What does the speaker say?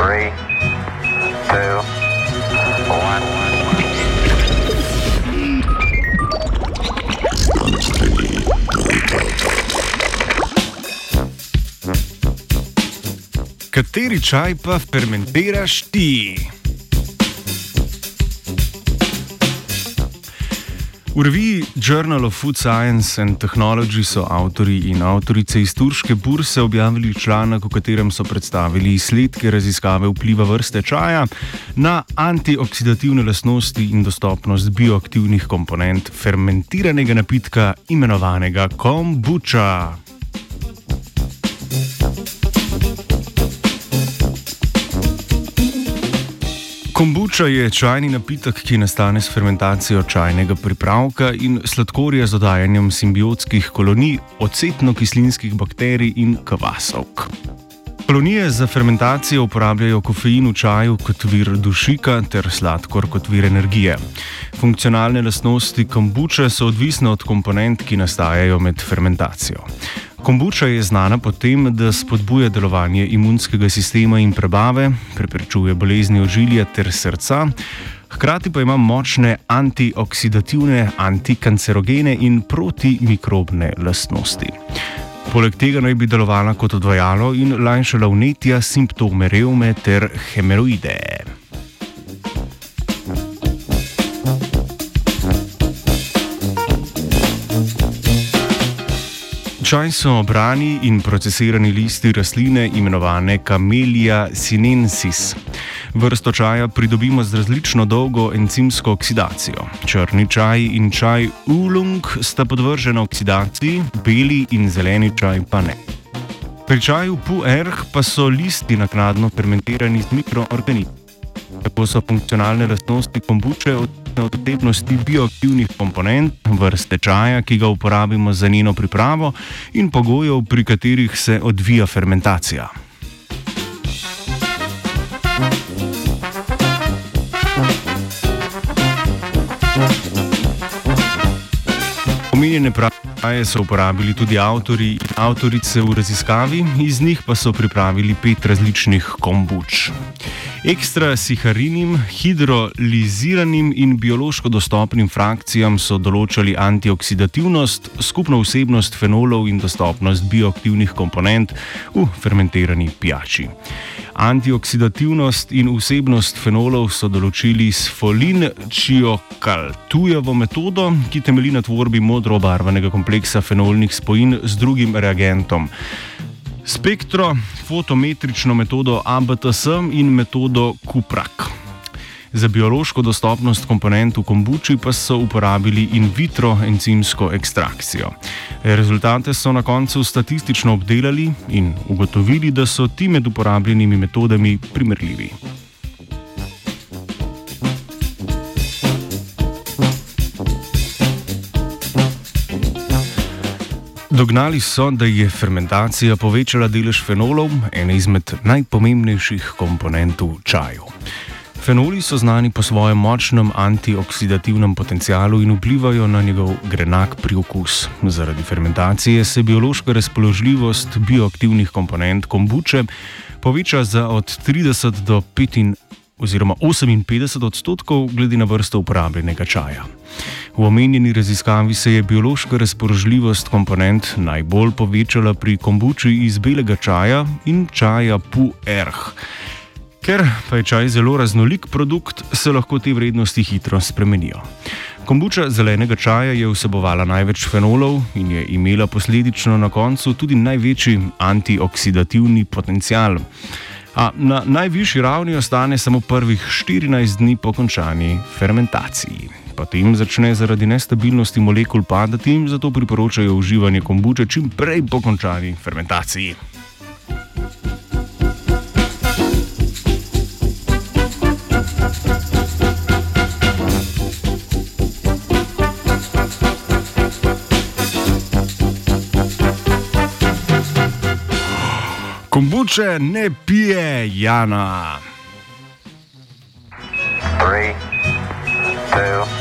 Three, two, one. Kateri čaj pa fermentiraš ti? V reviji Journal of Food Science and Technology so avtori in avtorice iz turške burse objavili članek, v katerem so predstavili izsledke raziskave vpliva vrste čaja na antioksidativne lastnosti in dostopnost bioaktivnih komponent fermentiranega napitka imenovanega kombuča. Kombuča je čajni napitek, ki nastane s fermentacijo čajnega pripravka in sladkorja z dodajanjem simbiotskih kolonij, ocetno-kislinskih bakterij in kvasovk. Kolonije za fermentacijo uporabljajo kofein v čaju kot vir dušika ter sladkor kot vir energije. Funkcionalne lastnosti kombuče so odvisne od komponent, ki nastajajo med fermentacijo. Kombuča je znana po tem, da spodbuja delovanje imunskega sistema in prebave, preprečuje bolezni ožilja ter srca, hkrati pa ima močne antioksidativne, antikancerogene in protimikrobne lastnosti. Poleg tega naj bi delovala kot odvajalo in lajšala vnetja, simptome revme ter hemeroide. Čaj so obrani in procesirani listi rastline imenovane Camellia sinensis. Vrsto čaja pridobimo z različno dolgo encimsko oksidacijo. Črni čaj in čaj ulung sta podvržena oksidaciji, beli in zeleni čaj pa ne. Pri čaju puerh pa so listi naknadno fermentirani z mikroorganizmi. Tako so funkcionalne lastnosti kombuče odvisne od vsebnosti bioaktivnih komponent, vrste čaja, ki ga uporabimo za njeno pripravo, in pogojev, pri katerih se odvija fermentacija. Omenjene praje so uporabili tudi avtori in avtorice v raziskavi, iz njih pa so pripravili pet različnih kombuč. Ekstra siharinim, hidroliziranim in biološko dostopnim frakcijam so določali antioksidativnost, skupno vsebnost fenolov in dostopnost bioaktivnih komponent v fermentirani pijači. Antioksidativnost in vsebnost fenolov so določili s folin-čiokaltujevo metodo, ki temelji na tvorbi modro obarvanega kompleksa fenolnih spojin z drugim reagentom. Spektrofotometrično metodo ABTS in metodo Kuprak. Za biološko dostopnost komponent v kombuči pa so uporabili in vitro encimsko ekstrakcijo. Rezultate so na koncu statistično obdelali in ugotovili, da so ti med uporabljenimi metodami primerljivi. Dognali so, da je fermentacija povečala delež fenolov, ene izmed najpomembnejših komponent v čaju. Fenoli so znani po svojem močnem antioksidativnem potencialu in vplivajo na njegov grenak priokus. Zaradi fermentacije se biološka razpoložljivost bioaktivnih komponent kombuče poveča za od 30 do 5 oziroma 58 odstotkov glede na vrsto uporabljenega čaja. V omenjeni raziskavi se je biološka razpoložljivost komponent najbolj povečala pri kombuči iz belega čaja in čaja Pu-Erh. Ker pa je čaj zelo raznolik produkt, se lahko te vrednosti hitro spremenijo. Kombuča zelenega čaja je vsebovala največ fenolov in je imela posledično na koncu tudi največji antioksidativni potencial. A na najvišji ravni ostane samo prvih 14 dni po končani fermentaciji. Potem začne zaradi nestabilnosti molekul padati in zato priporočajo uživanje kombuče čim prej po končani fermentaciji. Kombuče ne pije Jana. Three, two,